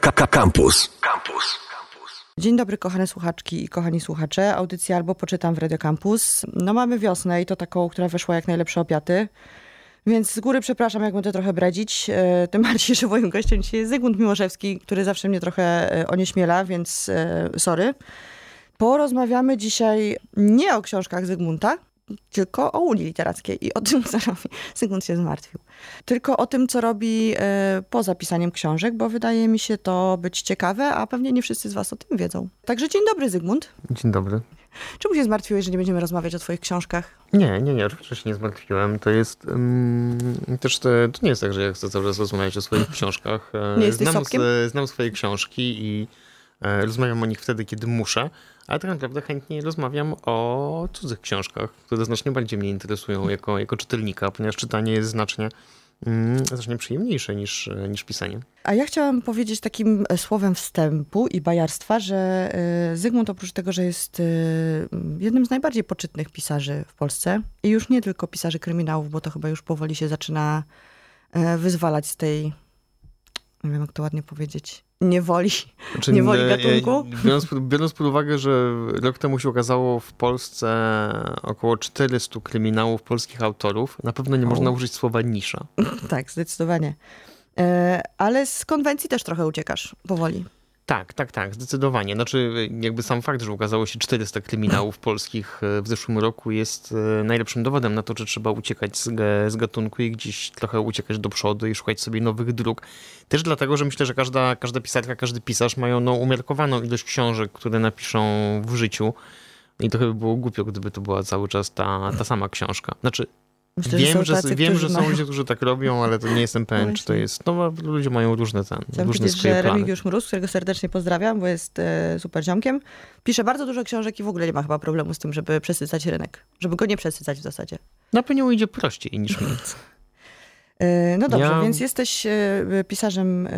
Campus. Campus. Dzień dobry, kochane słuchaczki i kochani słuchacze. Audycja albo poczytam w Radio Campus. No mamy wiosnę i to taką, która weszła jak najlepsze opiaty. Więc z góry przepraszam, jak będę trochę bredzić. E, tym bardziej, że moim gościem dzisiaj jest Zygmunt Miłoszewski, który zawsze mnie trochę e, onieśmiela, więc e, sorry. Porozmawiamy dzisiaj nie o książkach Zygmunta, tylko o Unii Literackiej i o tym, co robi. Zygmunt się zmartwił. Tylko o tym, co robi e, poza pisaniem książek, bo wydaje mi się to być ciekawe, a pewnie nie wszyscy z was o tym wiedzą. Także dzień dobry, Zygmunt. Dzień dobry. Czemu się zmartwiłeś, że nie będziemy rozmawiać o twoich książkach? Nie, nie, nie, oczywiście się nie zmartwiłem. To jest um, też to, to, nie jest tak, że ja chcę cały czas rozmawiać o swoich książkach. E, nie jesteś znam, znam swoje książki i rozmawiam o nich wtedy, kiedy muszę ale tak naprawdę chętnie rozmawiam o cudzych książkach, które znacznie bardziej mnie interesują jako, jako czytelnika, ponieważ czytanie jest znacznie, mm, znacznie przyjemniejsze niż, niż pisanie. A ja chciałam powiedzieć takim e, słowem wstępu i bajarstwa, że e, Zygmunt oprócz tego, że jest e, jednym z najbardziej poczytnych pisarzy w Polsce i już nie tylko pisarzy kryminałów, bo to chyba już powoli się zaczyna wyzwalać z tej, nie wiem jak to ładnie powiedzieć, niewoli, znaczy, niewoli gatunku. Biorąc, biorąc pod uwagę, że rok temu się okazało w Polsce około 400 kryminałów polskich autorów, na pewno nie o. można użyć słowa nisza. tak, zdecydowanie. E, ale z konwencji też trochę uciekasz powoli. Tak, tak, tak, zdecydowanie. Znaczy, jakby sam fakt, że ukazało się 400 kryminałów polskich e, w zeszłym roku jest e, najlepszym dowodem na to, że trzeba uciekać z, z gatunku i gdzieś trochę uciekać do przodu i szukać sobie nowych dróg. Też dlatego, że myślę, że każda, każda pisarka, każdy pisarz mają no, umiarkowaną ilość książek, które napiszą w życiu. I to chyba było głupio, gdyby to była cały czas ta, ta sama książka. Znaczy, Myślę, wiem, że, tacy, wiem, że są mają... ludzie, którzy tak robią, ale to nie jestem pewien, Właśnie. czy to jest. No, ludzie mają różne ten, Chciałam różne swoje że. Remigiusz Mróz, którego serdecznie pozdrawiam, bo jest e, super ziomkiem, pisze bardzo dużo książek i w ogóle nie ma chyba problemu z tym, żeby przesycać rynek. Żeby go nie przesycać w zasadzie. Na pewno idzie prościej niż mi. E, no dobrze, ja... więc jesteś e, pisarzem e,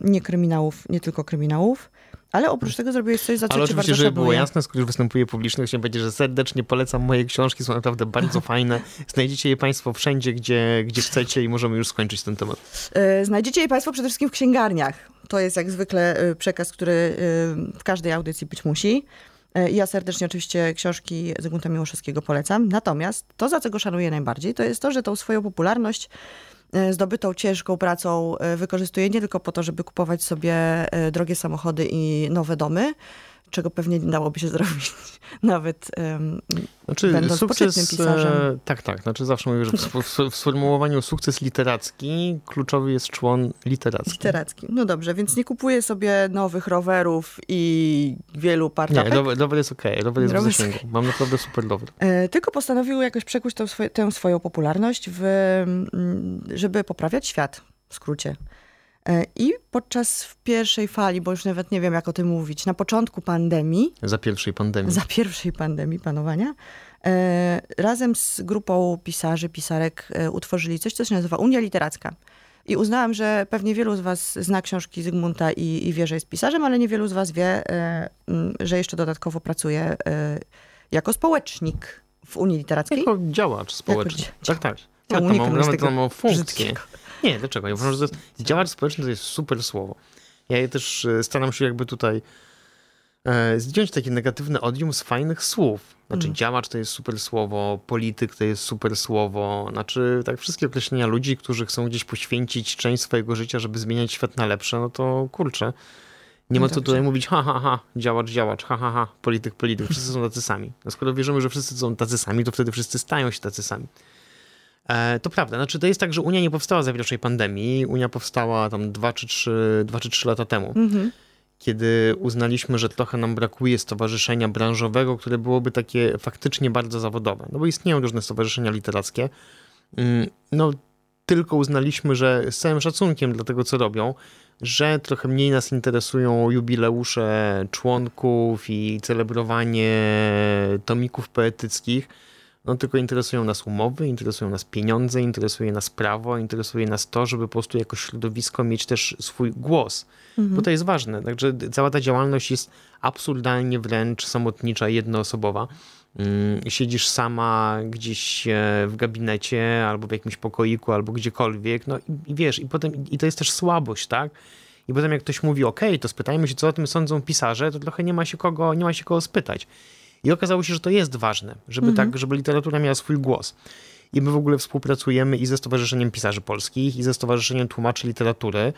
nie kryminałów, nie tylko kryminałów. Ale oprócz tego zrobiłeś coś, za co Ale oczywiście, żeby było jasne, skoro już występuję publicznie, chciałem powiedzieć, że serdecznie polecam moje książki, są naprawdę bardzo fajne. Znajdziecie je państwo wszędzie, gdzie, gdzie chcecie i możemy już skończyć ten temat. Znajdziecie je państwo przede wszystkim w księgarniach. To jest jak zwykle przekaz, który w każdej audycji być musi. Ja serdecznie oczywiście książki Zygmunta Miłoszewskiego polecam. Natomiast to, za co go szanuję najbardziej, to jest to, że tą swoją popularność E, zdobytą ciężką pracą e, wykorzystuje nie tylko po to, żeby kupować sobie e, drogie samochody i nowe domy, czego pewnie nie dałoby się zrobić nawet um, znaczy, będąc sukces, pisarzem. Tak, tak. Znaczy zawsze mówię, że w, w, sformułowaniu sukces literacki kluczowy jest człon literacki. Literacki. No dobrze, więc nie kupuję sobie nowych rowerów i wielu partapek. Nie, rower, rower jest okej, okay. rower jest rower w zasięgu. Mam naprawdę super rower. E, tylko postanowił jakoś przekuć tę, tę swoją popularność, w, żeby poprawiać świat, w skrócie. E, I podczas pierwszej fali, bo już nawet nie wiem, jak o tym mówić, na początku pandemii. Za pierwszej pandemii. Za pierwszej pandemii panowania. E, razem z grupą pisarzy, pisarek e, utworzyli coś, co się nazywa Unia Literacka. I uznałam, że pewnie wielu z was zna książki Zygmunta i, i wie, że jest pisarzem, ale niewielu z was wie, że jeszcze dodatkowo pracuje jako społecznik w Unii Literackiej. Jako działacz społeczny. Jako tak, tak. Ja, to mam, nawet mam funkcję. Nie, dlaczego? Ja uważam, że działacz społeczny to jest super słowo. Ja też e, staram się jakby tutaj e, zdjąć takie negatywne odium z fajnych słów. Znaczy mm. działacz to jest super słowo, polityk to jest super słowo. Znaczy tak wszystkie określenia ludzi, którzy chcą gdzieś poświęcić część swojego życia, żeby zmieniać świat na lepsze, no to kurczę. Nie ma co tutaj mówić ha, ha, ha, działacz, działacz, ha, ha, ha, polityk, polityk. Wszyscy są tacy sami. No skoro wierzymy, że wszyscy są tacy sami, to wtedy wszyscy stają się tacy sami. E, to prawda, znaczy to jest tak, że Unia nie powstała za pierwszej pandemii. Unia powstała tam 2 czy 3, 2 czy 3 lata temu. Mhm. Kiedy uznaliśmy, że trochę nam brakuje stowarzyszenia branżowego, które byłoby takie faktycznie bardzo zawodowe. No bo istnieją różne stowarzyszenia literackie. Mm, no, tylko uznaliśmy, że z całym szacunkiem dla tego, co robią, że trochę mniej nas interesują jubileusze członków i celebrowanie tomików poetyckich no tylko interesują nas umowy, interesują nas pieniądze, interesuje nas prawo, interesuje nas to, żeby po prostu jako środowisko mieć też swój głos. Mhm. Bo to jest ważne. Także cała ta działalność jest absurdalnie wręcz samotnicza, jednoosobowa. Mm, siedzisz sama gdzieś e, w gabinecie, albo w jakimś pokoiku, albo gdziekolwiek, no i, i wiesz, i potem, i to jest też słabość, tak? i potem jak ktoś mówi, ok, to spytajmy się, co o tym sądzą pisarze, to trochę nie ma się kogo, nie ma się kogo spytać. I okazało się, że to jest ważne, żeby mhm. tak, żeby literatura miała swój głos. I my w ogóle współpracujemy i ze Stowarzyszeniem Pisarzy Polskich, i ze Stowarzyszeniem Tłumaczy Literatury.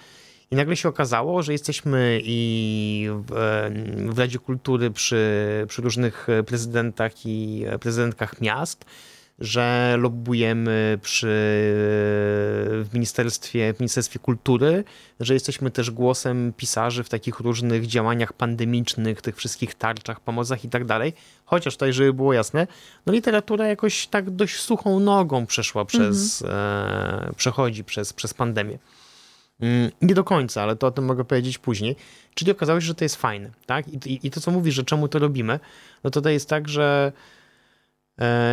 I nagle się okazało, że jesteśmy i w, w Radzie Kultury przy, przy różnych prezydentach i prezydentkach miast, że lobbujemy przy, w, ministerstwie, w Ministerstwie Kultury, że jesteśmy też głosem pisarzy w takich różnych działaniach pandemicznych, tych wszystkich tarczach, pomocach i tak dalej. Chociaż tutaj, żeby było jasne, no literatura jakoś tak dość suchą nogą przeszła przez, mhm. e, przechodzi przez, przez pandemię. Mm, nie do końca, ale to o tym mogę powiedzieć później. Czyli okazało się, że to jest fajne, tak? I, i, i to, co mówisz, że czemu to robimy, no to to jest tak, że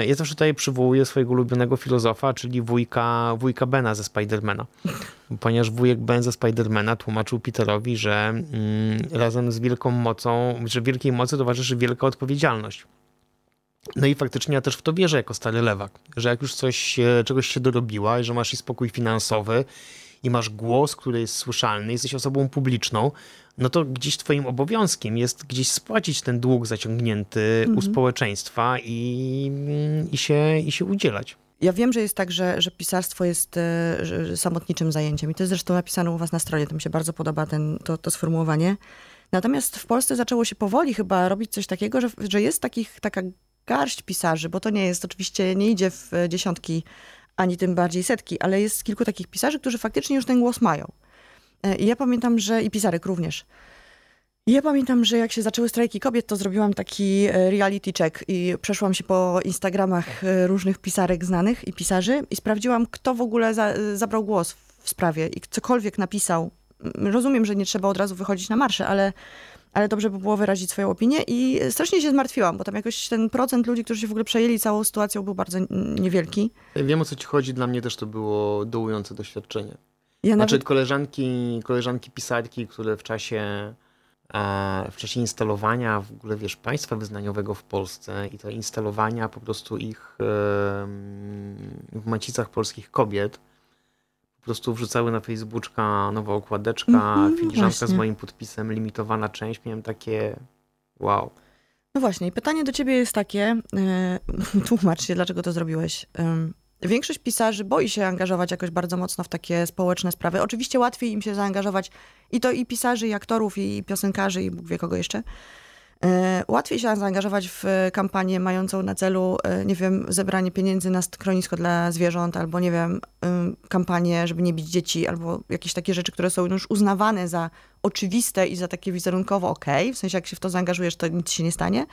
ja zawsze tutaj przywołuję swojego ulubionego filozofa, czyli wujka, wujka Bena ze Spidermana. Ponieważ wujek Ben ze Spidermana tłumaczył Peterowi, że mm, razem z wielką mocą, że wielkiej mocy towarzyszy wielka odpowiedzialność. No i faktycznie ja też w to wierzę jako stary lewak, że jak już coś, czegoś się dorobiła i że masz i spokój finansowy i masz głos, który jest słyszalny, jesteś osobą publiczną, no to gdzieś twoim obowiązkiem jest gdzieś spłacić ten dług zaciągnięty mhm. u społeczeństwa i, i, się, i się udzielać. Ja wiem, że jest tak, że, że pisarstwo jest e, samotniczym zajęciem i to jest zresztą napisane u was na stronie, to mi się bardzo podoba ten, to, to sformułowanie. Natomiast w Polsce zaczęło się powoli chyba robić coś takiego, że, że jest takich, taka garść pisarzy, bo to nie jest, oczywiście nie idzie w dziesiątki, ani tym bardziej setki, ale jest kilku takich pisarzy, którzy faktycznie już ten głos mają. E, I ja pamiętam, że i pisarek również. Ja pamiętam, że jak się zaczęły strajki kobiet, to zrobiłam taki e, reality check i przeszłam się po Instagramach e, różnych pisarek znanych i pisarzy i sprawdziłam, kto w ogóle za, zabrał głos w sprawie i cokolwiek napisał. Rozumiem, że nie trzeba od razu wychodzić na marsze, ale, ale dobrze by było wyrazić swoją opinię i strasznie się zmartwiłam, bo tam jakoś ten procent ludzi, którzy się w ogóle przejęli całą sytuacją był bardzo niewielki. Wiem o co ci chodzi, dla mnie też to było dołujące doświadczenie. Ja znaczy nawet... koleżanki, koleżanki pisarki, które w czasie w czasie instalowania w ogóle, wiesz, państwa wyznaniowego w Polsce i to instalowania po prostu ich w macicach polskich kobiet, po prostu wrzucały na Facebooka nowa okładeczka, mm -hmm, filiżanka właśnie. z moim podpisem, limitowana część. Miałem takie wow. No właśnie, i pytanie do ciebie jest takie, yy, tłumacz się, dlaczego to zrobiłeś. Yy, Większość pisarzy boi się angażować jakoś bardzo mocno w takie społeczne sprawy. Oczywiście łatwiej im się zaangażować i to i pisarzy, i aktorów, i piosenkarzy, i Bóg wie kogo jeszcze. E, łatwiej się zaangażować w kampanię mającą na celu, e, nie wiem, zebranie pieniędzy na schronisko dla zwierząt, albo nie wiem, kampanię, żeby nie bić dzieci, albo jakieś takie rzeczy, które są już uznawane za oczywiste i za takie wizerunkowo okej. Okay. W sensie, jak się w to zaangażujesz, to nic się nie stanie.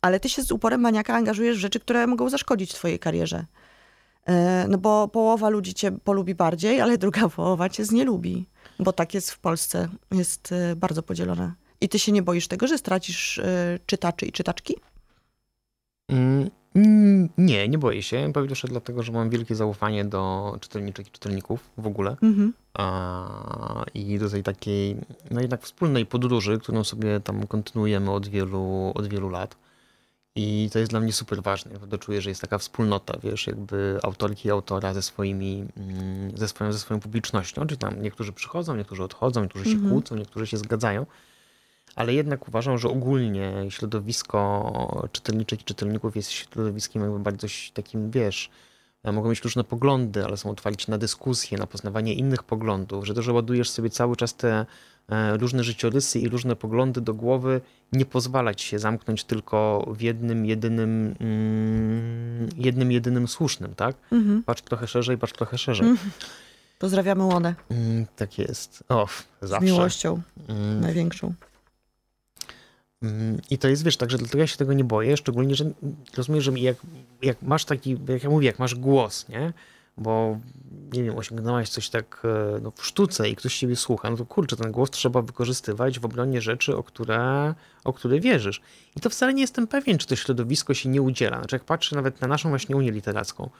Ale ty się z uporem maniaka angażujesz w rzeczy, które mogą zaszkodzić twojej karierze. E, no bo połowa ludzi cię polubi bardziej, ale druga połowa cię znielubi. Bo tak jest w Polsce, jest e, bardzo podzielone. I ty się nie boisz tego, że stracisz e, czytaczy i czytaczki? Mm, nie, nie boję się. Po pierwsze dlatego, że mam wielkie zaufanie do czytelniczek i czytelników w ogóle. Mhm. A, I do tej takiej, no jednak wspólnej podróży, którą sobie tam kontynuujemy od wielu, od wielu lat. I to jest dla mnie super ważne. Ja czuję, że jest taka wspólnota, wiesz, jakby autorki i autora ze swoimi, mm, ze swoją, ze swoją publicznością. Czyli tam niektórzy przychodzą, niektórzy odchodzą, niektórzy się mhm. kłócą, niektórzy się zgadzają. Ale jednak uważam, że ogólnie środowisko czytelniczych i czytelników jest środowiskiem jakby bardzo takim, wiesz, mogą mieć różne poglądy, ale są otwarci na dyskusję, na poznawanie innych poglądów, że to, że ładujesz sobie cały czas te E, różne życiorysy i różne poglądy do głowy, nie pozwalać się zamknąć tylko w jednym, jedynym, mm, jednym, jedynym słusznym, tak? Mhm. Patrz trochę szerzej, patrz trochę szerzej. Mhm. Pozdrawiamy Łonę. Mm, tak jest. O, zawsze. Z miłością mm. największą. I to jest, wiesz, także dlatego ja się tego nie boję, szczególnie, że rozumiesz, że jak, jak masz taki, jak ja mówię, jak masz głos, nie? Bo nie wiem, osiągnąłeś coś tak e, no, w sztuce i ktoś ciebie słucha, no to kurczę, ten głos trzeba wykorzystywać w obronie rzeczy, o które, o które wierzysz. I to wcale nie jestem pewien, czy to środowisko się nie udziela. Znaczy, jak patrzę nawet na naszą właśnie Unię Literacką,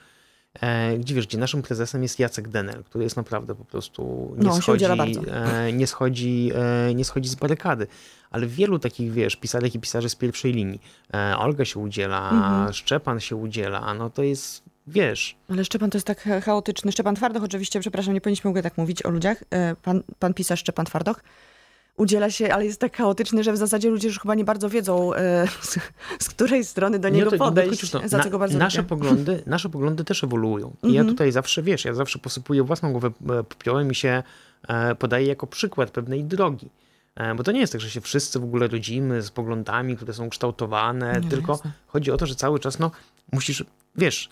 e, gdzie wiesz, gdzie naszym prezesem jest Jacek Denel, który jest naprawdę po prostu nie, no, schodzi, e, nie, schodzi, e, nie schodzi z barykady. Ale wielu takich, wiesz, pisarek i pisarzy z pierwszej linii. E, Olga się udziela, mhm. Szczepan się udziela, no to jest wiesz. Ale Szczepan to jest tak chaotyczny. Szczepan Twardoch oczywiście, przepraszam, nie powinniśmy w tak mówić o ludziach. E, pan, pan pisarz Szczepan Twardoch udziela się, ale jest tak chaotyczny, że w zasadzie ludzie już chyba nie bardzo wiedzą, e, z, z, której strony do niego to, podejść, to, za co go bardzo nasze poglądy, nasze poglądy też ewoluują. I ja mhm. tutaj zawsze, wiesz, ja zawsze posypuję własną głowę e, popiołem i się e, podaję jako przykład pewnej drogi. Bo to nie jest tak, że się wszyscy w ogóle rodzimy z poglądami, które są kształtowane, nie, tylko jasne. chodzi o to, że cały czas no, musisz, wiesz,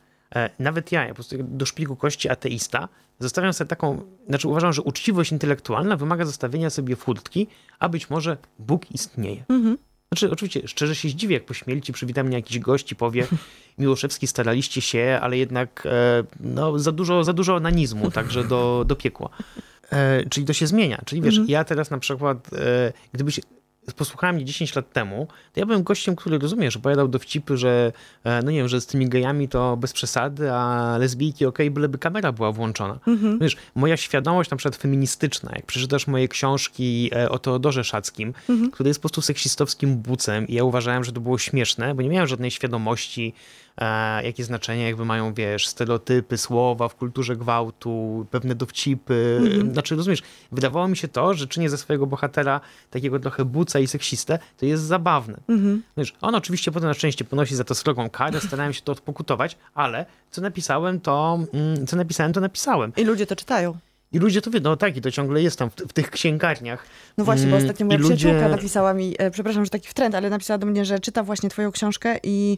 nawet ja, ja po prostu do szpiku kości ateista, zostawiam sobie taką, znaczy uważam, że uczciwość intelektualna wymaga zostawienia sobie furtki, a być może Bóg istnieje. Mhm. Znaczy, oczywiście, szczerze się zdziwię, jak po śmierci przywita mnie jakiś gość i powie Miłoszewski, staraliście się, ale jednak e, no, za, dużo, za dużo onanizmu, także do, do piekła. E, czyli to się zmienia. Czyli wiesz, mhm. ja teraz na przykład, e, gdybyś posłuchałem mnie 10 lat temu, to ja byłem gościem, który, rozumiesz, opowiadał dowcipy, że e, no nie wiem, że z tymi gejami to bez przesady, a lesbijki okej, okay, byleby kamera była włączona. Mhm. Wiesz, moja świadomość na przykład feministyczna, jak przeczytasz moje książki e, o Teodorze Szackim, mhm. który jest po prostu seksistowskim bucem i ja uważałem, że to było śmieszne, bo nie miałem żadnej świadomości, e, jakie znaczenie jakby mają, wiesz, stereotypy, słowa w kulturze gwałtu, pewne dowcipy. Mhm. Znaczy, rozumiesz, wydawało mi się to, że czynię ze swojego bohatera takiego trochę buca i seksistę, to jest zabawne. Mhm. Wiesz, on oczywiście potem na szczęście ponosi za to srogą karę, starałem się to odpokutować, ale co napisałem, to mm, co napisałem, to napisałem. I ludzie to czytają. I ludzie to wiedzą, no tak, i to ciągle jest tam w, w tych księgarniach. No właśnie, bo mm, ostatnio moja I przyjaciółka ludzie... napisała mi, e, przepraszam, że taki wtrend, ale napisała do mnie, że czyta właśnie twoją książkę i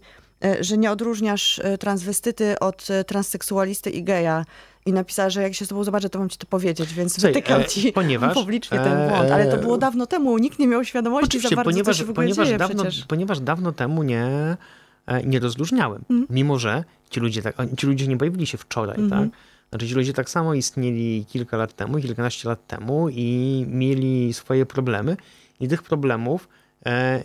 że nie odróżniasz e, transwestyty od e, transseksualisty i geja. I napisała, że jak się z tobą zobaczę, to mam ci to powiedzieć, więc Słuchaj, wytykam ci ponieważ, publicznie ten błąd. Ale to było dawno temu, nikt nie miał świadomości za bardzo, ponieważ, co się ponieważ dawno, przecież. Ponieważ dawno temu nie, nie rozróżniałem. Mm. Mimo, że ci ludzie, tak, ci ludzie nie pojawili się wczoraj, mm -hmm. tak? Znaczy ci ludzie tak samo istnieli kilka lat temu, kilkanaście lat temu i mieli swoje problemy i tych problemów E,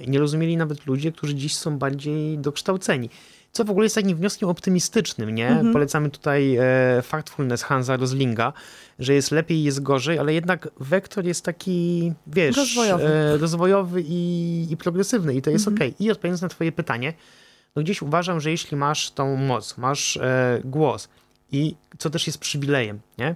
nie rozumieli nawet ludzie, którzy dziś są bardziej dokształceni. Co w ogóle jest takim wnioskiem optymistycznym, nie? Mhm. Polecamy tutaj e, Factfulness Hansa Roslinga, że jest lepiej, jest gorzej, ale jednak wektor jest taki, wiesz, rozwojowy, e, rozwojowy i, i, progresywny i to jest mhm. ok. I odpowiadając na twoje pytanie, no gdzieś uważam, że jeśli masz tą moc, masz e, głos i co też jest przywilejem, nie?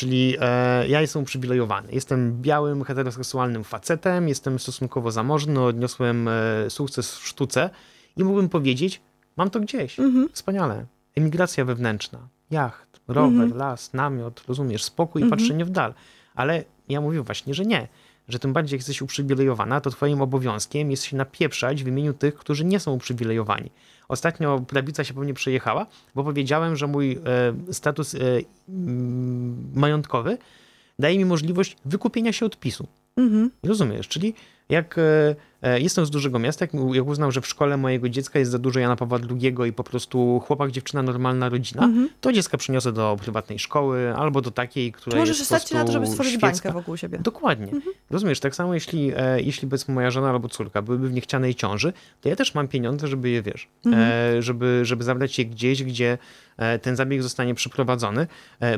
Czyli e, ja jestem uprzywilejowany. Jestem białym, heteroseksualnym facetem, jestem stosunkowo zamożny, odniosłem e, sukces w sztuce i mógłbym powiedzieć, mam to gdzieś. Mhm. Wspaniale. Emigracja wewnętrzna, jacht, rower, mhm. las, namiot, rozumiesz, spokój i mhm. patrzenie w dal. Ale ja mówię właśnie, że nie że tym bardziej jak jesteś uprzywilejowana, to twoim obowiązkiem jest się napieprzać w imieniu tych, którzy nie są uprzywilejowani. Ostatnio prawica się pewnie przejechała, bo powiedziałem, że mój e, status e, majątkowy daje mi możliwość wykupienia się odpisu. Mhm. Rozumiesz? Czyli jak e, e, jestem z dużego miasta, jak, uznał, że w szkole mojego dziecka jest za dużo Jana Pawła II i po prostu chłopak, dziewczyna, normalna rodzina, mhm. to dziecka przyniosę do prywatnej szkoły albo do takiej, która Możesz jest stać się na to, żeby stworzyć świecka. bańkę wokół siebie. Dokładnie. Mhm. Rozumiesz, tak samo jeśli, e, jeśli powiedzmy moja żona albo córka byłyby w niechcianej ciąży, to ja też mam pieniądze, żeby je, wiesz, mhm. żeby, żeby zabrać je gdzieś, gdzie ten zabieg zostanie przeprowadzony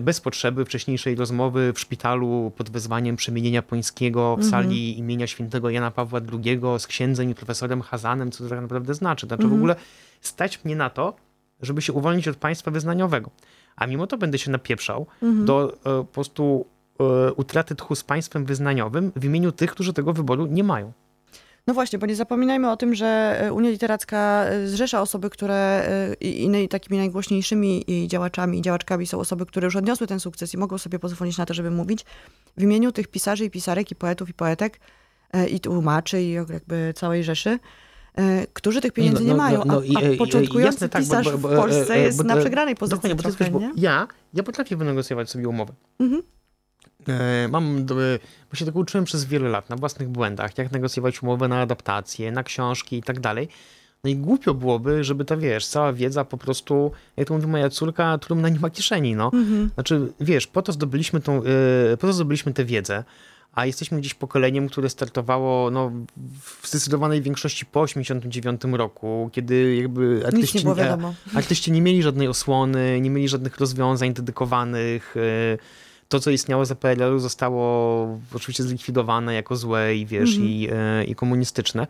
bez potrzeby wcześniejszej rozmowy w szpitalu pod wezwaniem przemienienia pońskiego w mhm. sali imienia świętego Jana Pawła II z księdzem i profesorem Hazanem, co to tak naprawdę znaczy. Znaczy w ogóle stać mnie na to, żeby się uwolnić od państwa wyznaniowego. A mimo to będę się napieprzał do e, po prostu e, utraty tchu z państwem wyznaniowym w imieniu tych, którzy tego wyboru nie mają. No właśnie, bo nie zapominajmy o tym, że e, Unia Literacka e, zrzesza osoby, które e, i takimi najgłośniejszymi działaczami i działaczkami są osoby, które już odniosły ten sukces i mogą sobie pozwolić na to, żeby mówić w imieniu tych pisarzy i pisarek i poetów i poetek i tłumaczy i jakby całej rzeszy którzy tych pieniędzy no, no, nie mają, no, no, a, a początkujący jasne, tak, pisarz bo, bo, bo, w Polsce jest bo, na przegranej pozycji trochę, wiesz, ja, ja potrafię wynegocjować sobie umowę. Mhm. E, mam, bo się tego uczyłem przez wiele lat na własnych błędach, jak negocjować umowę na adaptacje, na książki i tak dalej. No i głupio byłoby, żeby ta, wiesz, cała wiedza po prostu, jak to mówi moja córka, trumna nie ma kieszeni, no. Mhm. Znaczy, wiesz, po to zdobyliśmy tą, e, po to zdobyliśmy tę wiedzę, a jesteśmy gdzieś pokoleniem, które startowało no, w zdecydowanej większości po 1989 roku, kiedy jakby artyści nie, artyści nie mieli żadnej osłony, nie mieli żadnych rozwiązań dedykowanych, e, to, co istniało za PRL-u zostało oczywiście zlikwidowane jako złe i wiesz, mhm. i, e, i komunistyczne.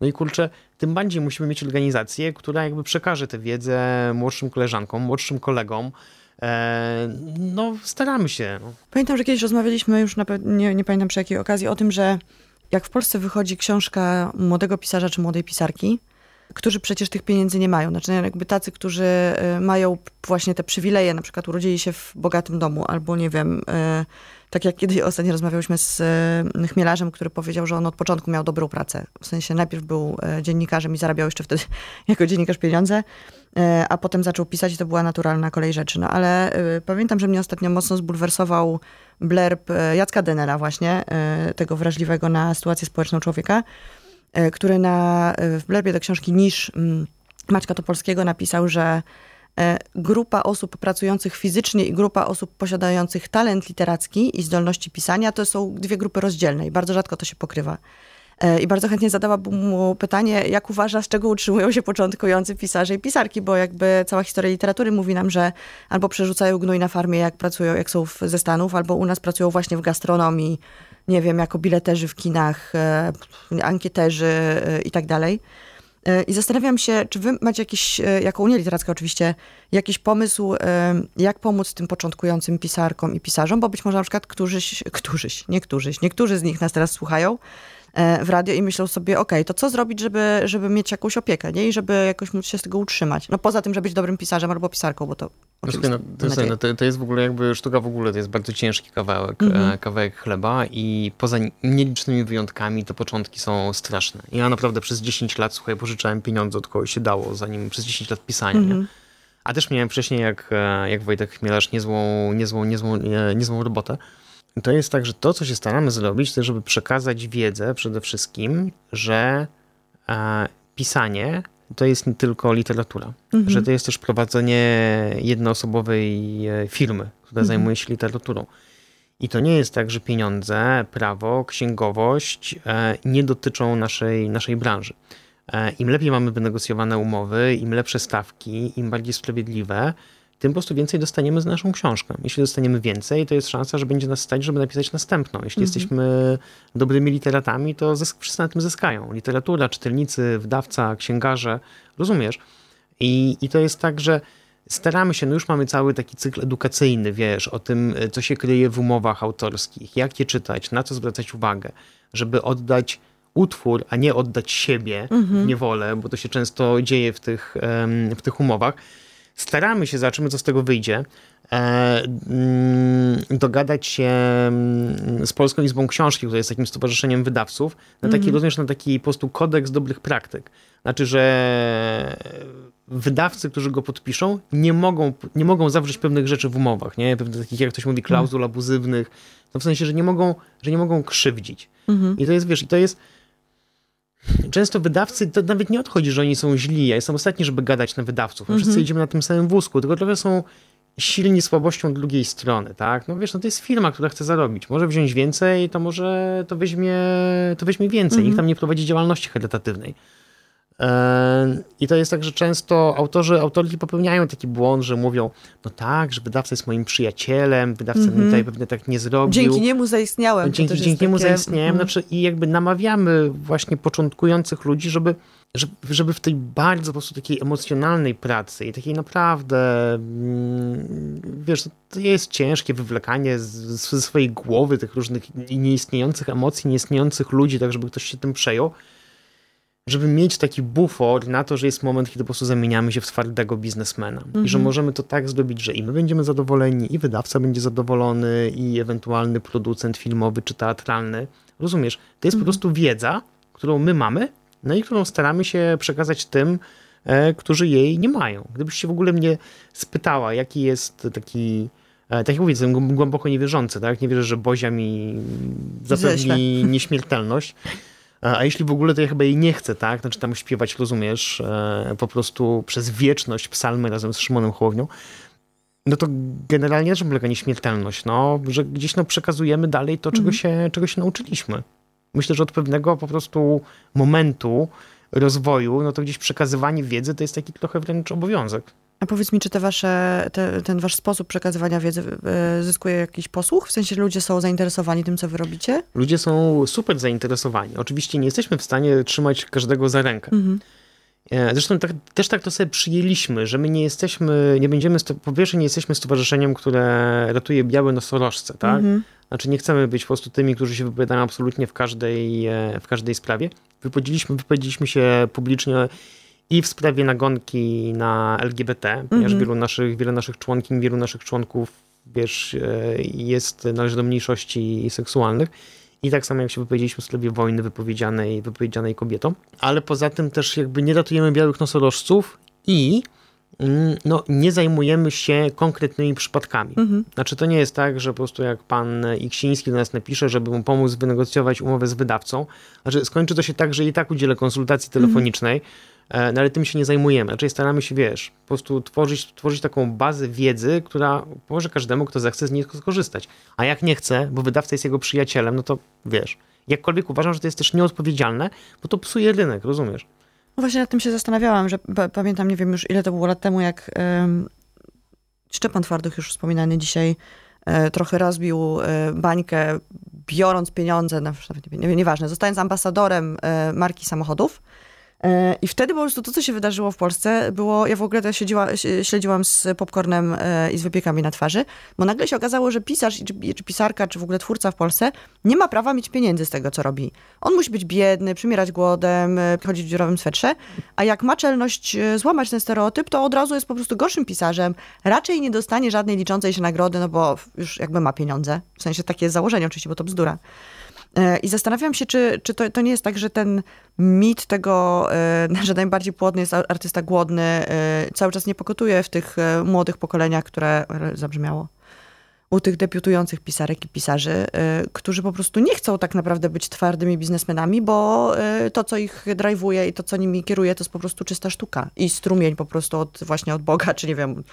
No i kurczę, tym bardziej musimy mieć organizację, która jakby przekaże tę wiedzę młodszym koleżankom, młodszym kolegom, no, staramy się. No. Pamiętam, że kiedyś rozmawialiśmy już, na, nie, nie pamiętam przy jakiej okazji, o tym, że jak w Polsce wychodzi książka młodego pisarza czy młodej pisarki, którzy przecież tych pieniędzy nie mają. Znaczy jakby tacy, którzy y, mają właśnie te przywileje, na przykład urodzili się w bogatym domu, albo nie wiem, y, tak jak kiedyś ostatnio rozmawialiśmy z y, chmielarzem, który powiedział, że on od początku miał dobrą pracę. W sensie najpierw był dziennikarzem i zarabiał jeszcze wtedy jako dziennikarz pieniądze, a potem zaczął pisać i to była naturalna kolej rzeczy. No ale pamiętam, że mnie ostatnio mocno zbulwersował blerb Jacka Denera właśnie, tego wrażliwego na sytuację społeczną człowieka, E, który na, e, w blerbie do książki Niż mm, Maćka Topolskiego napisał, że e, grupa osób pracujących fizycznie i grupa osób posiadających talent literacki i zdolności pisania to są dwie grupy rozdzielne i bardzo rzadko to się pokrywa. I bardzo chętnie zadałabym mu pytanie, jak uważa, z czego utrzymują się początkujący pisarze i pisarki, bo jakby cała historia literatury mówi nam, że albo przerzucają gnój na farmie, jak pracują, jak są ze Stanów, albo u nas pracują właśnie w gastronomii, nie wiem, jako bileterzy w kinach, e, ankieterzy e, i tak dalej. E, I zastanawiam się, czy wy macie jakiś, jako Unia Literacka oczywiście, jakiś pomysł, jak pomóc tym początkującym pisarkom i pisarzom, bo być może na przykład którzyś, którzyś, niektóryś, niektórzy z nich nas teraz słuchają, E, w radio i myślą sobie, ok, to co zrobić, żeby, żeby mieć jakąś opiekę, nie? I żeby jakoś móc się z tego utrzymać. No poza tym, żeby być dobrym pisarzem albo pisarką, bo to no, no, to, jest, no, to, to, jest w ogóle jakby sztuka w ogóle, to jest bardzo ciężki kawałek, mhm. E, kawałek chleba i poza nielicznymi wyjątkami to początki są straszne. Ja naprawdę przez 10 lat, słuchaj, pożyczałem pieniądze od kogoś się dało, zanim przez 10 lat pisania, mhm. A też miałem wcześniej, jak, e, jak Wojtek Chmielarz, niezłą, niezłą, niezłą, niezłą robotę to jest tak, że to, co się staramy zrobić, to żeby przekazać wiedzę przede wszystkim, że e, pisanie to jest nie tylko literatura, mhm. że to jest też prowadzenie jednoosobowej e, firmy, która mhm. zajmuje się literaturą. I to nie jest tak, że pieniądze, prawo, księgowość e, nie dotyczą naszej, naszej branży. Im lepiej mamy wynegocjowane umowy, im lepsze stawki, im bardziej sprawiedliwe, tym po prostu więcej dostaniemy z naszą książką. Jeśli dostaniemy więcej, to jest szansa, że będzie nas stać, żeby napisać następną. Jeśli mhm. jesteśmy dobrymi literatami, to wszyscy na tym zyskają. Literatura, czytelnicy, wdawca, księgarze, rozumiesz? I, i to jest tak, że staramy się, no już mamy cały taki cykl edukacyjny, wiesz, o tym, co się kryje w umowach autorskich, jak je czytać, na co zwracać uwagę, żeby oddać utwór, a nie oddać siebie mhm. w niewolę, bo to się często dzieje w tych, w tych umowach staramy się, zobaczymy co z tego wyjdzie, e, mm, dogadać się mm, z Polską Izbą Książki, która jest takim stowarzyszeniem wydawców, na taki, mm. rozumiesz, na taki po prostu kodeks dobrych praktyk. Znaczy, że wydawcy, którzy go podpiszą, nie mogą, nie mogą zawrzeć pewnych rzeczy w umowach, nie? Pewnych takich, jak ktoś mówi, klauzul mm. abuzywnych, no w sensie, że nie mogą, że nie mogą krzywdzić. Mm. I to jest, wiesz, i to jest Często wydawcy, to nawet nie odchodzi, że oni są źli. Ja jestem ostatni, żeby gadać na wydawców. My wszyscy mhm. idziemy na tym samym wózku, tylko trochę są silni słabością drugiej strony, tak? No wiesz, no to jest firma, która chce zarobić. Może wziąć więcej, to może to weźmie, to weźmie więcej. Nikt mhm. tam nie prowadzi działalności charytatywnej. I to jest tak, że często autorzy, autorki popełniają taki błąd, że mówią, no tak, że wydawca jest moim przyjacielem, wydawca mm -hmm. tutaj pewnie tak nie zrobił. Dzięki niemu zaistniałem. Dzięki, dzięki niemu takie... zaistniałem. Mm. Znaczy, I jakby namawiamy właśnie początkujących ludzi, żeby, żeby w tej bardzo po prostu takiej emocjonalnej pracy i takiej naprawdę, mm, wiesz, to jest ciężkie wywlekanie ze swojej głowy tych różnych nieistniejących emocji, nieistniejących ludzi, tak żeby ktoś się tym przejął żeby mieć taki bufor na to, że jest moment, kiedy po prostu zamieniamy się w twardego biznesmena. Mhm. I że mhm. możemy to tak zrobić, że i my będziemy zadowoleni, i wydawca będzie zadowolony, i ewentualny producent filmowy czy teatralny. Rozumiesz? To jest mhm. po prostu wiedza, którą my mamy, no i którą staramy się przekazać tym, e, którzy jej nie mają. Gdybyś się w ogóle mnie spytała, jaki jest taki e, tak jak mówię, jestem głęboko niewierzący, tak? Nie wierzę, że Bozia mi zapewni nieśmiertelność. A jeśli w ogóle, to ja chyba jej nie chcę, tak? Znaczy tam śpiewać, rozumiesz, e, po prostu przez wieczność psalmy razem z Szymonem Hołownią. No to generalnie też polega nieśmiertelność, no, że gdzieś no, przekazujemy dalej to, czego, mhm. się, czego się nauczyliśmy. Myślę, że od pewnego po prostu momentu rozwoju, no to gdzieś przekazywanie wiedzy to jest taki trochę wręcz obowiązek. A powiedz mi, czy te wasze, te, ten wasz sposób przekazywania wiedzy e, zyskuje jakiś posłuch? W sensie, ludzie są zainteresowani tym, co wy robicie? Ludzie są super zainteresowani. Oczywiście nie jesteśmy w stanie trzymać każdego za rękę. Mhm. E, zresztą tak, też tak to sobie przyjęliśmy, że my nie jesteśmy, nie będziemy, po pierwsze nie jesteśmy stowarzyszeniem, które ratuje białe nosorożce, tak? Mhm. Znaczy nie chcemy być po prostu tymi, którzy się wypowiadają absolutnie w każdej, e, w każdej sprawie. Wypowiedzieliśmy, wypowiedzieliśmy się publicznie i w sprawie nagonki na LGBT, mhm. ponieważ wielu naszych, wiele naszych członkiń, wielu naszych członków, wiesz, e, jest, należy do mniejszości seksualnych. I tak samo jak się wypowiedzieliśmy w sprawie wojny wypowiedzianej, wypowiedzianej kobietom. Ale poza tym też jakby nie ratujemy białych nosorożców i mm, no, nie zajmujemy się konkretnymi przypadkami. Mhm. Znaczy, to nie jest tak, że po prostu jak pan Iksiński do nas napisze, żeby mu pomóc wynegocjować umowę z wydawcą, znaczy skończy to się tak, że i tak udzielę konsultacji telefonicznej, mhm no ale tym się nie zajmujemy. Raczej staramy się, wiesz, po prostu tworzyć, tworzyć taką bazę wiedzy, która pomoże każdemu, kto zechce z niej skorzystać. A jak nie chce, bo wydawca jest jego przyjacielem, no to wiesz, jakkolwiek uważam, że to jest też nieodpowiedzialne, bo to psuje rynek, rozumiesz? No właśnie nad tym się zastanawiałam, że pamiętam, nie wiem już ile to było lat temu, jak Szczepan Twardych już wspominany dzisiaj e, trochę rozbił e, bańkę, biorąc pieniądze, nawet nie, nieważne, zostając ambasadorem e, marki samochodów, E, I wtedy po prostu to, co się wydarzyło w Polsce, było, ja w ogóle to siedziła, śledziłam z popcornem e, i z wypiekami na twarzy, bo nagle się okazało, że pisarz, czy, czy pisarka, czy w ogóle twórca w Polsce nie ma prawa mieć pieniędzy z tego, co robi. On musi być biedny, przymierać głodem, e, chodzić w dziurowym swetrze, a jak ma czelność złamać ten stereotyp, to od razu jest po prostu gorszym pisarzem, raczej nie dostanie żadnej liczącej się nagrody, no bo już jakby ma pieniądze. W sensie takie jest założenie oczywiście, bo to bzdura. E, I zastanawiam się, czy, czy to, to nie jest tak, że ten mit tego, e, że najbardziej płodny jest artysta głodny, e, cały czas nie pokotuje w tych młodych pokoleniach, które zabrzmiało u tych debiutujących pisarek i pisarzy, którzy po prostu nie chcą tak naprawdę być twardymi biznesmenami, bo to, co ich drive'uje i to, co nimi kieruje, to jest po prostu czysta sztuka i strumień po prostu od, właśnie od Boga, czy nie wiem,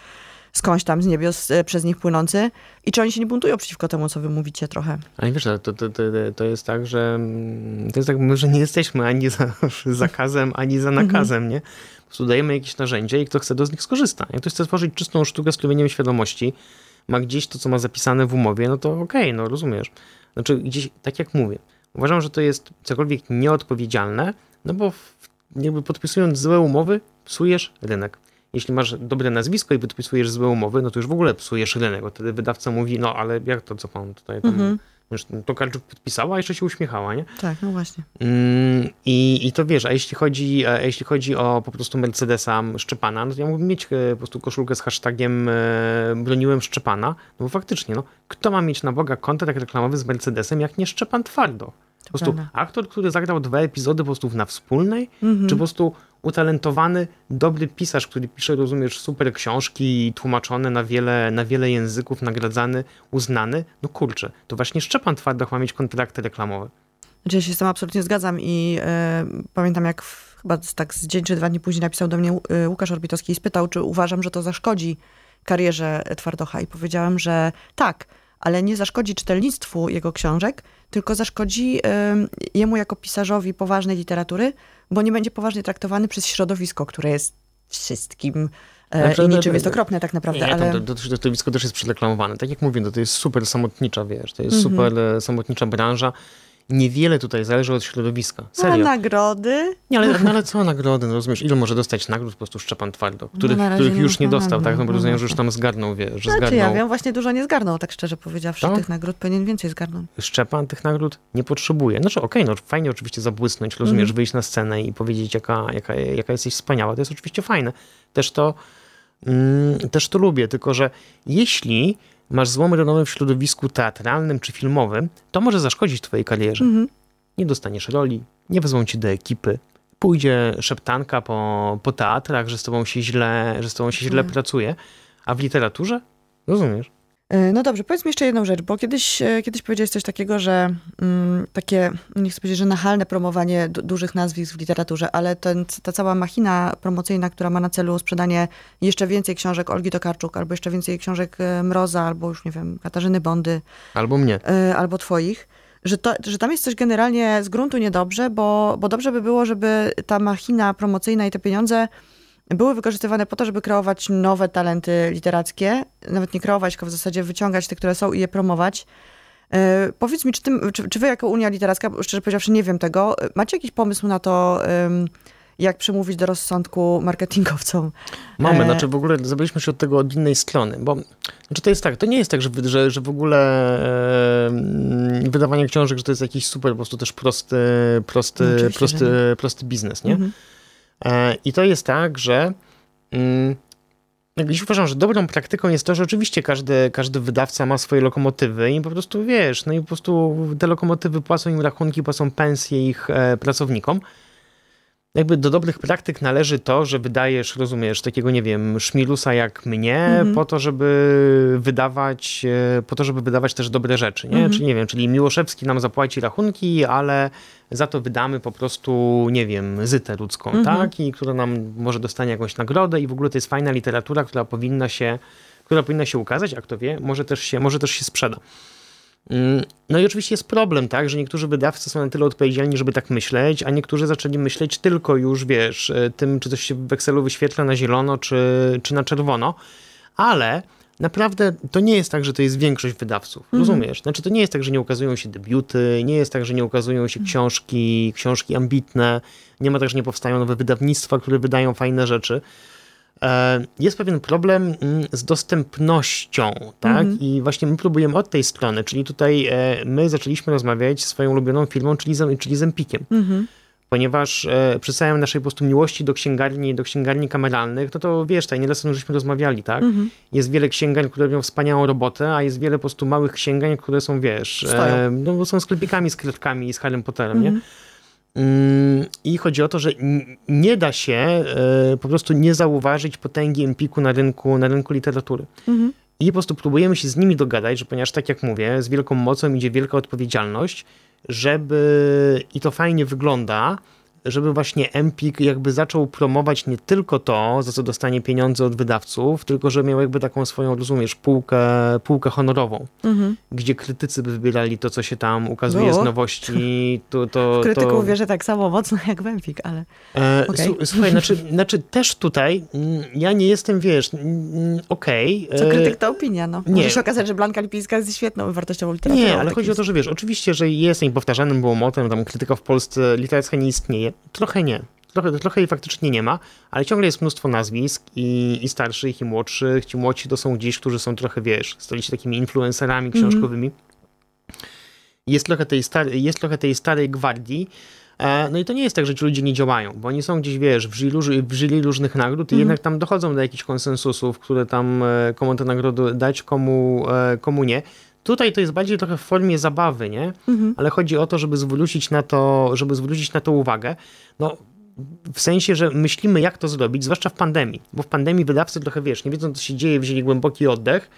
skądś tam z niebios e, przez nich płynący i czy oni się nie buntują przeciwko temu, co wy mówicie trochę. Ale wiesz, to, to, to, to jest tak, że to jest tak, że nie jesteśmy ani za zakazem, ani za mhm. nakazem, nie? Po prostu dajemy jakieś narzędzia i kto chce, do z nich skorzysta. Jak ktoś chce stworzyć czystą sztukę z klubieniem świadomości, ma gdzieś to, co ma zapisane w umowie, no to okej, okay, no rozumiesz. Znaczy gdzieś, tak jak mówię, uważam, że to jest cokolwiek nieodpowiedzialne, no bo jakby podpisując złe umowy, psujesz rynek. Jeśli masz dobre nazwisko i podpisujesz złe umowy, no to już w ogóle psujesz rynek, bo wtedy wydawca mówi, no ale jak to, co pan tutaj tam... Mhm. Karczuk podpisała, a jeszcze się uśmiechała, nie? Tak, no właśnie. Mm, i, I to wiesz, a jeśli chodzi, a jeśli chodzi o po prostu Mercedesa Szczepana, no to ja mógłbym mieć e, po prostu koszulkę z hashtagiem e, broniłem Szczepana, no bo faktycznie, no, kto ma mieć na Boga kontrakt reklamowy z Mercedesem, jak nie Szczepan Twardo? Po prostu aktor, który zagrał dwa epizody po prostu na wspólnej, mhm. czy po prostu utalentowany, dobry pisarz, który pisze, rozumiesz, super książki tłumaczone na wiele, na wiele języków, nagradzany, uznany, no kurczę, to właśnie Szczepan Twardoch ma mieć kontrakty reklamowe. Znaczy ja się z tym absolutnie zgadzam i e, pamiętam jak w, chyba tak z dzień czy dwa dni później napisał do mnie e, Łukasz Orbitowski i spytał, czy uważam, że to zaszkodzi karierze Twardocha i powiedziałem, że tak, ale nie zaszkodzi czytelnictwu jego książek, tylko zaszkodzi jemu jako pisarzowi poważnej literatury, bo nie będzie poważnie traktowany przez środowisko, które jest wszystkim e, znaczy, i no, niczym jest okropne tak naprawdę. Nie, ale... to, to, środowisko też jest przereklamowane. Tak jak mówię, to, no, to jest super samotnicza, wiesz, to jest -hmm. super e, samotnicza branża niewiele tutaj zależy od środowiska. Serio. A nagrody? Nie, ale, no, ale co nagrody? No rozumiesz, ile może dostać nagród po prostu Szczepan Twardo, których, no których już nie dostał, tak? No bo rozumiem, że już tam zgarnął, wie, że znaczy, zgarnął. ja wiem, właśnie dużo nie zgarnął, tak szczerze powiedziawszy. To? Tych nagród powinien więcej zgarnąć. Szczepan tych nagród nie potrzebuje. Znaczy okej, okay, no fajnie oczywiście zabłysnąć, rozumiesz, mm. wyjść na scenę i powiedzieć, jaka, jaka, jaka jesteś wspaniała. To jest oczywiście fajne. Też to, mm, też to lubię, tylko że jeśli masz złom renomy w środowisku teatralnym czy filmowym, to może zaszkodzić twojej karierze. -hmm. Nie dostaniesz roli, nie wezmą ci do ekipy, pójdzie szeptanka po, po teatrach, że z tobą się źle, że z tobą się źle mm. pracuje, a w literaturze? Rozumiesz? E, no dobrze, powiedz mi jeszcze jedną rzecz, bo kiedyś, e, kiedyś powiedziałeś coś takiego, że mm, takie, nie chcę powiedzieć, że nachalne promowanie dużych nazwisk w literaturze, ale ten, ta cała machina promocyjna, która ma na celu sprzedanie jeszcze więcej książek Olgi Tokarczuk, albo jeszcze więcej książek e, Mroza, albo już nie wiem, Katarzyny Bondy. Albo mnie. albo twoich. Że, to, że tam jest coś generalnie z gruntu niedobrze, bo, bo dobrze by było, żeby ta machina promocyjna i te pieniądze były wykorzystywane po to, żeby kreować nowe talenty literackie, nawet nie kreować, tylko w zasadzie wyciągać te, które są i je promować. E, powiedz mi, czy, ty, czy, czy, wy jako Unia Literacka, szczerze powiedziawszy nie wiem tego, macie jakiś pomysł na to, jak przemówić do rozsądku marketingowcom? Mamy, e... znaczy w ogóle zrobiliśmy się od tego od innej strony, bo znaczy to jest tak, to nie jest tak, że, że, że w ogóle e, wydawanie książek, że to jest jakiś super, po prostu też prosty, prosty, no, prosty, prosty biznes, nie? Mhm. E, I to jest tak, że mm, Dziś uważam, że dobrą praktyką jest to, że oczywiście każdy, każdy wydawca ma swoje lokomotywy i po prostu wiesz, no i po prostu te lokomotywy płacą im rachunki, płacą pensje ich e, pracownikom, jakby do dobrych praktyk należy to, że wydajesz, rozumiesz, takiego, nie wiem, szmilusa jak mnie, mm -hmm. po to, żeby wydawać, e, po to, żeby wydawać też dobre rzeczy, nie? Mm -hmm. Czyli, nie wiem, czyli Miłoszewski nam zapłaci rachunki, ale za to wydamy po prostu, nie wiem, zytę ludzką, mm -hmm. tak? I która nam może dostanie jakąś nagrodę i w ogóle to jest fajna literatura, która powinna się, która powinna się ukazać, a kto wie, może też się, może też się sprzeda. Mm, no i oczywiście jest problem, tak, że niektórzy wydawcy są na tyle odpowiedzialni, żeby tak myśleć, a niektórzy zaczęli myśleć tylko już, wiesz, e, tym, czy coś się w Excelu wyświetla na zielono, czy, czy na czerwono, ale naprawdę to nie jest tak, że to jest większość wydawców, mhm. rozumiesz? Znaczy to nie jest tak, że nie ukazują się debiuty, nie jest tak, że nie ukazują się książki, książki ambitne, nie ma tak, że nie powstają nowe wydawnictwa, które wydają fajne rzeczy. E, jest pewien problem mm, z dostępnością, tak? Mhm. I właśnie my próbujemy od tej strony, czyli tutaj e, my zaczęliśmy rozmawiać z swoją ulubioną firmą, czyli z, czyli z Empikiem. Mhm. Ponieważ e, przy całej naszej po prostu miłości do księgarni, do księgarni kameralnych, no to wiesz, tutaj nieraz żeśmy rozmawiali, tak? Mhm. Jest wiele księgarni, które robią wspaniałą robotę, a jest wiele po prostu małych księgarni, które są, wiesz, e, no, są sklepikami z kretkami i z Harrym Potterem, mhm. nie? Mm, I chodzi o to, że nie da się e, po prostu nie zauważyć potęgi Empiku na rynku, na rynku literatury. Mhm. I po prostu próbujemy się z nimi dogadać, że ponieważ tak jak mówię, z wielką mocą idzie wielka odpowiedzialność, żeby i to fajnie wygląda, żeby właśnie Empik jakby zaczął promować nie tylko to, za co dostanie pieniądze od wydawców, tylko że miał jakby taką swoją, rozumiesz, półkę, półkę honorową, mhm. gdzie krytycy by wybierali to, co się tam ukazuje z nowości. To, to, w to... wierzę tak samo mocno jak w Empik, ale e, okay. Słuchaj, znaczy, znaczy też tutaj mm, ja nie jestem, wiesz, mm, okej. Okay, co krytyk to opinia, no. Nie. Może się okazać, że Blanka Lipińska jest świetną wartościową literaturą. Nie, ale chodzi o to, że wiesz, oczywiście, że jest niepowtarzalnym było motem, tam krytyka w Polsce literacka nie istnieje, Trochę nie. Trochę, trochę jej faktycznie nie ma, ale ciągle jest mnóstwo nazwisk i, i starszych, i młodszych. Ci młodsi to są gdzieś, którzy są trochę, wiesz, stali się takimi influencerami mhm. książkowymi. Mm -hmm. Jest, trochę tej starej, jest trochę tej starej gwardii, e, no i to nie jest tak, że ci ludzie nie działają, bo oni są gdzieś, wiesz, w jury, w jury różnych nagród i mm. jednak tam dochodzą do jakichś konsensusów, które tam e, komu tę nagrodę dać, komu, e, komu nie. Tutaj to jest bardziej trochę w formie zabawy, nie? Mhm. Ale chodzi o to, żeby zwrócić na to, żeby zwrócić na to uwagę. No, w sensie, że myślimy, jak to zrobić, zwłaszcza w pandemii, bo w pandemii wydawcy trochę, wiesz, nie wiedzą, co się dzieje, wzięli głęboki oddech,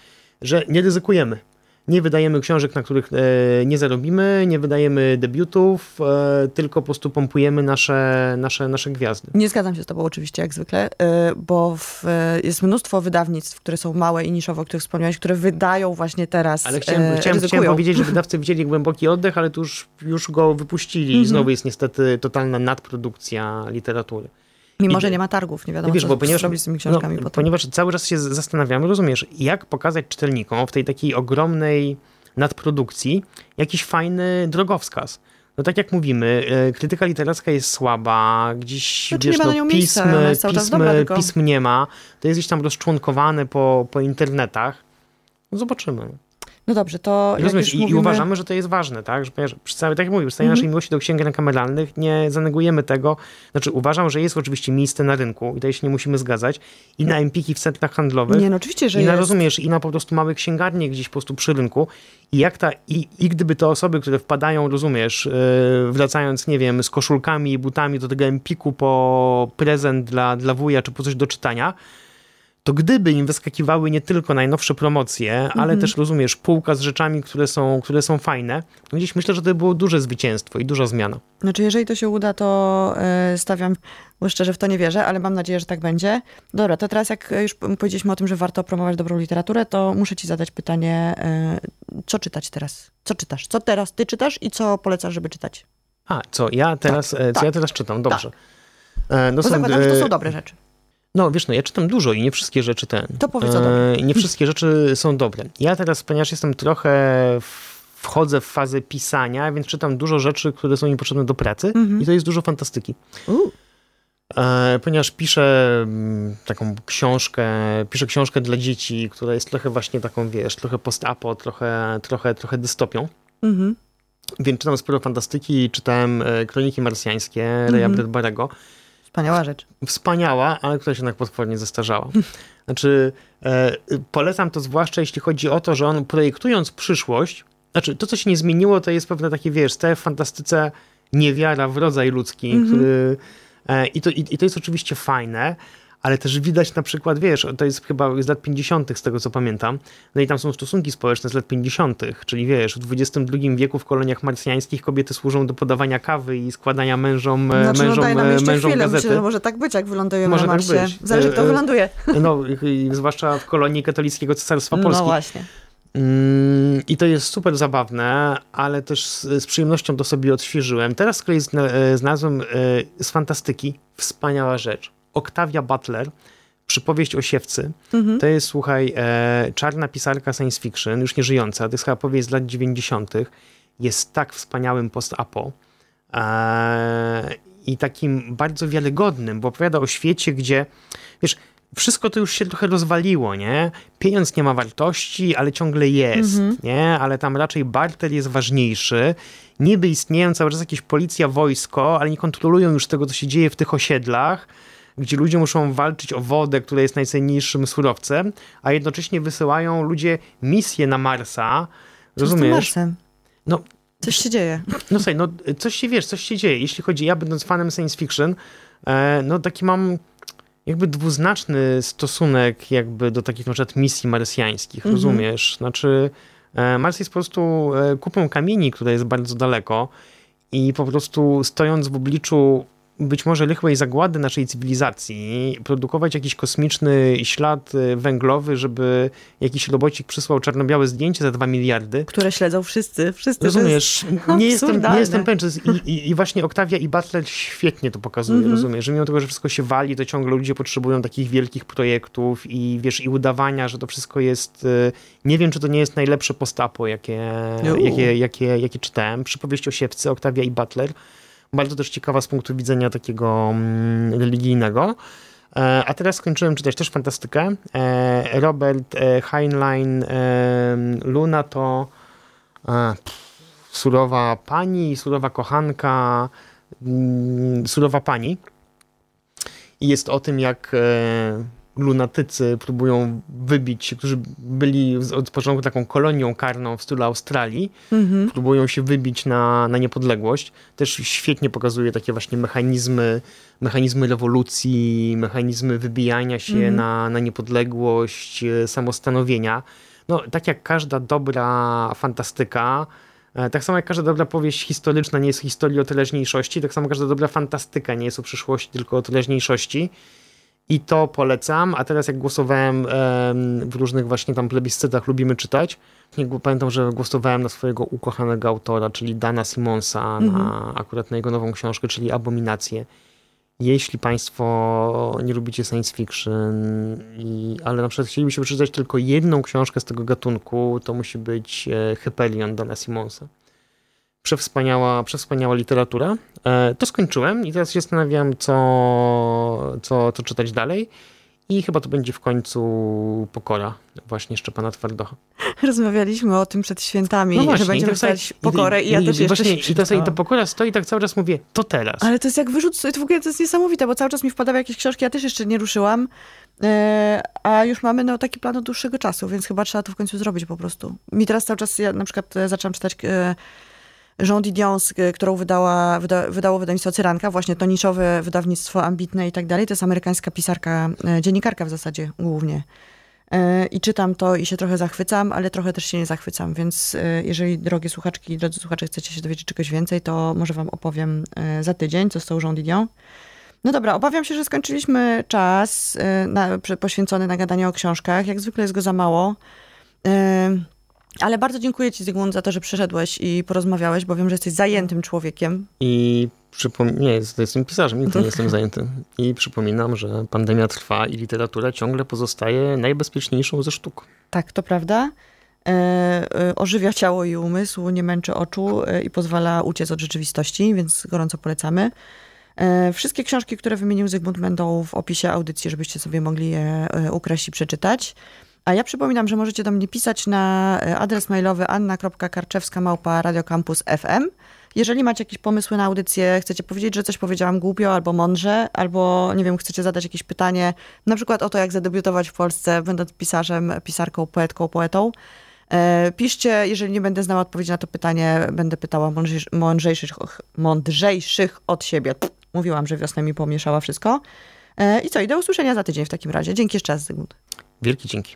że nie ryzykujemy nie wydajemy książek, na których e, nie zarobimy, nie wydajemy debiutów, e, tylko po prostu pompujemy nasze, nasze, nasze gwiazdy. Nie zgadzam się z tobą oczywiście, jak zwykle, e, bo w, jest mnóstwo wydawnictw, które są małe i niszowe, o których wspomniałeś, które wydają właśnie teraz, Ale chciałem, chciałem, chciałem powiedzieć, że wydawcy wzięli głęboki oddech, ale tu już, już go wypuścili i mhm. znowu jest niestety totalna nadprodukcja literatury. Mimo, I, że nie ma targów, nie wiadomo, wiesz, co bo ponieważ, zrobić z tymi książkami no, Ponieważ cały czas się zastanawiamy, rozumiesz, jak pokazać czytelnikom w tej takiej ogromnej nadprodukcji jakiś fajny drogowskaz. No tak jak mówimy, e, krytyka literacka jest słaba, gdzieś znaczy, wiesz, no, pism, pism, dobra, tylko... pism nie ma, to jest gdzieś tam rozczłonkowane po, po internetach. No zobaczymy. No dobrze, to. Rozumiesz, i, mówimy... i, uważamy, że to jest ważne, tak? Że, przy całej, tak jak mówię, przy całej mm -hmm. naszej miłości do księgarni kameralnych nie zanegujemy tego. Znaczy, uważam, że jest oczywiście miejsce na rynku i tutaj się nie musimy zgadzać. I na empiki w centrach handlowych. Nie, no oczywiście, że I na, jest. rozumiesz, i na po prostu małe księgarnie gdzieś po prostu przy rynku. I jak ta, i, i gdyby te osoby, które wpadają, rozumiesz, yy, wracając, nie wiem, z koszulkami i butami do tego empiku po prezent dla, dla wuja, czy po coś do czytania, to gdyby im wyskakiwały nie tylko najnowsze promocje, ale mhm. też rozumiesz, półka z rzeczami, które są, które są fajne, to gdzieś myślę, że to by było duże zwycięstwo i duża zmiana. Znaczy, jeżeli to się uda, to yy, stawiam, bo szczerze w to nie wierzę, ale mam nadzieję, że tak będzie. Dobra, to teraz jak już powiedzieliśmy o tym, że warto promować dobrą literaturę, to muszę ci zadać pytanie, yy, co czytać teraz? Co czytasz? Co teraz ty czytasz i co polecasz, żeby czytać? A, co ja teraz, tak, co tak, ja teraz czytam? Dobrze. Tak. No Bo są, zakładam, że to są dobre rzeczy. No wiesz, no ja czytam dużo i nie wszystkie rzeczy ten. To powiedz e, Nie wszystkie rzeczy są dobre. Ja teraz, ponieważ jestem trochę wchodzę w fazę pisania, więc czytam dużo rzeczy, które są mi potrzebne do pracy mhm. i to jest dużo fantastyki. E, ponieważ piszę mm, taką książkę, piszę książkę dla dzieci, która jest trochę właśnie taką, wiesz, trochę post-apo, trochę, trochę, trochę dystopią. Mhm. Więc czytam sporo fantastyki, czytałem e, Kroniki Marsjańskie mhm. Raya Bradbarego. Wspaniała rzecz. Wspaniała, ale która się jednak potwornie zestarzała. Znaczy, e, polecam to zwłaszcza jeśli chodzi o to, że on projektując przyszłość, znaczy to, co się nie zmieniło, to jest pewne takie, wiesz, te w fantastyce niewiara w rodzaj ludzki, mm -hmm. który... E, I to, i, I to jest oczywiście fajne, ale też widać na przykład, wiesz, to jest chyba z lat 50., z tego co pamiętam, no i tam są stosunki społeczne z lat 50., czyli wiesz, w XXI wieku w koloniach marsjańskich kobiety służą do podawania kawy i składania mężom, e, znaczy, mężom, no daj mężom chwilę. gazety. Myślę, że może tak być, jak wylądujemy może na tak Marsie. Tak być. Zależy, kto wyląduje. No, zwłaszcza w kolonii katolickiego Cesarstwa Polski. No właśnie. Mm, I to jest super zabawne, ale też z, przyjemnością to sobie odświeżyłem. Teraz z kolei e, znalazłem e, z fantastyki wspaniała rzecz. Octavia Butler, przypowieść o siewcy. Mhm. To jest, słuchaj, e, czarna pisarka science fiction, już nie żyjąca. To jest chyba powieść z lat 90. Jest tak wspaniałym post-apo. I takim bardzo wiarygodnym, bo opowiada o świecie, gdzie, wiesz, wszystko to już się trochę rozwaliło, nie? Pieniądz nie ma wartości, ale ciągle jest, mhm. nie? Ale tam raczej barter jest ważniejszy. Niby istnieją cały czas jakieś policja, wojsko, ale nie kontrolują już tego, co się dzieje w tych osiedlach, gdzie ludzie muszą walczyć o wodę, która jest najcenniejszym surowcem, a jednocześnie wysyłają ludzie misje na Marsa. Rozumiesz? Co z Marsem? No, coś się dzieje. No słuchaj, no coś się, wiesz, coś się dzieje. Jeśli chodzi, ja będąc fanem science fiction, e, no taki mam jakby dwuznaczny stosunek jakby do takich na przykład misji marsjańskich, mhm. rozumiesz? Znaczy e, Mars jest po prostu e, kupą kamieni, która jest bardzo daleko i po prostu stojąc w obliczu być może rychłej zagłady naszej cywilizacji, produkować jakiś kosmiczny ślad y, węglowy, żeby jakiś robocik przysłał czarno-białe zdjęcie za 2 miliardy. Które śledzą wszyscy, wszyscy. Rozumiesz, nie jestem, nie jestem pewien, I, i, I, właśnie Octavia i Butler świetnie to pokazuje, mm -hmm. rozumiesz, że mimo tego, że wszystko się wali, to ciągle ludzie potrzebują takich wielkich projektów i wiesz, i udawania, że to wszystko jest, y, nie wiem, czy to nie jest najlepsze postapo, jakie, jakie, jakie, jakie czytałem. Przypowieść o siewce, Octavia i Butler bardzo też ciekawa z punktu widzenia takiego mm, religijnego. E, a teraz skończyłem czytać też fantastykę. E, Robert e, Heinlein Luna to surowa pani, surowa kochanka, mm, surowa pani. I jest o tym, jak lunatycy próbują wybić, którzy byli od początku taką kolonią karną w stylu Australii, mhm. próbują się wybić na, na niepodległość. Też świetnie pokazuje takie właśnie mechanizmy, mechanizmy rewolucji, mechanizmy wybijania się mhm. na, na niepodległość, e, samostanowienia. No, tak jak każda dobra fantastyka, e, tak samo jak każda dobra powieść historyczna nie jest historii o teraźniejszości, tak samo każda dobra fantastyka nie jest o przyszłości, tylko o teraźniejszości. I to polecam. A teraz jak głosowałem w różnych właśnie tam plebiscytach lubimy czytać, pamiętam, że głosowałem na swojego ukochanego autora, czyli Dana Simonsa, na, mhm. akurat na jego nową książkę, czyli Abominacje. Jeśli Państwo nie lubicie science fiction, i, ale na przykład chcielibyście przeczytać tylko jedną książkę z tego gatunku, to musi być e, Hyperion Dana Simonsa przewspaniała, przewspaniała literatura. E, to skończyłem i teraz się zastanawiam, co, co, co czytać dalej. I chyba to będzie w końcu pokora właśnie Szczepana Twardocha. Rozmawialiśmy o tym przed świętami, no właśnie, że będziemy czytać pokorę i, i ja i, też i właśnie, I to, i to pokora stoi tak cały czas mówię, to teraz. Ale to jest jak wyrzut, to w ogóle to jest niesamowite, bo cały czas mi wpadały jakieś książki, ja też jeszcze nie ruszyłam, e, a już mamy no, taki plan od dłuższego czasu, więc chyba trzeba to w końcu zrobić po prostu. Mi teraz cały czas, ja na przykład e, zaczęłam czytać Jean Didion, którą wydała, wyda, wydało wydawnictwo Cyranka, właśnie to niszowe wydawnictwo ambitne i tak dalej. To jest amerykańska pisarka, e, dziennikarka w zasadzie głównie. E, I czytam to i się trochę zachwycam, ale trochę też się nie zachwycam, więc jeżeli drogie słuchaczki i drodzy słuchacze chcecie się dowiedzieć czegoś więcej, to może wam opowiem za tydzień, co z tą Jean Didion. No dobra, obawiam się, że skończyliśmy czas na, poświęcony na gadanie o książkach. Jak zwykle jest go za mało. Ale bardzo dziękuję Ci, Zygmunt, za to, że przyszedłeś i porozmawiałeś, bo wiem, że jesteś zajętym człowiekiem. I przypom- nie, jestem pisarzem, nigdy nie jestem zajęty. I przypominam, że pandemia trwa i literatura ciągle pozostaje najbezpieczniejszą ze sztuk. Tak, to prawda. E, e, ożywia ciało i umysł, nie męczy oczu e, i pozwala uciec od rzeczywistości, więc gorąco polecamy. E, wszystkie książki, które wymienił Zygmunt będą w opisie audycji, żebyście sobie mogli je ukraść i przeczytać. A ja przypominam, że możecie do mnie pisać na e, adres mailowy anna.karczewska małpa radiocampus FM. Jeżeli macie jakieś pomysły na audycję, chcecie powiedzieć, że coś powiedziałam głupio albo mądrze, albo nie wiem, chcecie zadać jakieś pytanie, na przykład o to, jak zadebiutować w Polsce, będąc pisarzem, pisarką, poetką, poetą, piszcie, jeżeli nie będę znała odpowiedzi na to pytanie, będę pytała mądrzejszych, mądrzejszych od siebie. Mówiłam, że wiosna mi pomieszała wszystko. E, I co, i do usłyszenia za tydzień w takim razie. Dzięki jeszcze raz, Zygmunt. Wielki dzięki.